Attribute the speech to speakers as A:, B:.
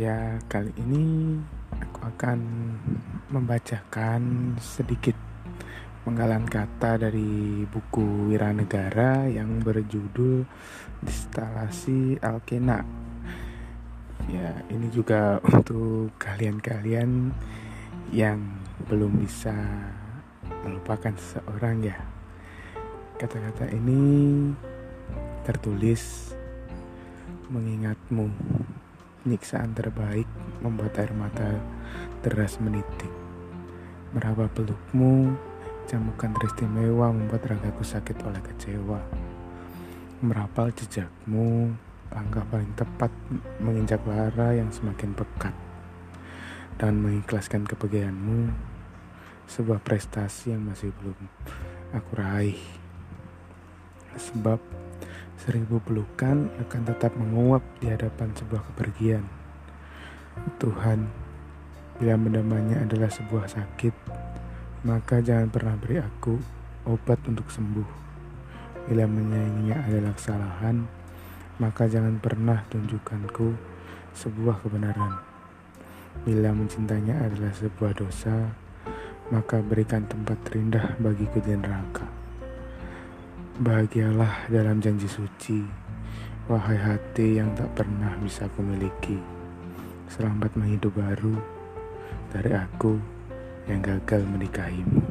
A: Ya, kali ini aku akan membacakan sedikit penggalan kata dari buku Wiranegara yang berjudul Distalasi Alkena. Ya, ini juga untuk kalian-kalian yang belum bisa melupakan seseorang ya. Kata-kata ini tertulis mengingatmu Nyiksaan terbaik membuat air mata deras menitik. Meraba pelukmu, camukan teristimewa membuat ragaku sakit oleh kecewa. Merapal jejakmu, langkah paling tepat menginjak lara yang semakin pekat. Dan mengikhlaskan kepergianmu, sebuah prestasi yang masih belum aku raih. Sebab Seribu pelukan akan tetap menguap di hadapan sebuah kepergian. Tuhan, bila mendamanya adalah sebuah sakit, maka jangan pernah beri aku obat untuk sembuh. Bila menyayanginya adalah kesalahan, maka jangan pernah tunjukkanku sebuah kebenaran. Bila mencintainya adalah sebuah dosa, maka berikan tempat terindah bagiku di neraka. Bahagialah dalam janji suci, wahai hati yang tak pernah bisa kumiliki. Selamat menghidup baru dari aku yang gagal menikahimu.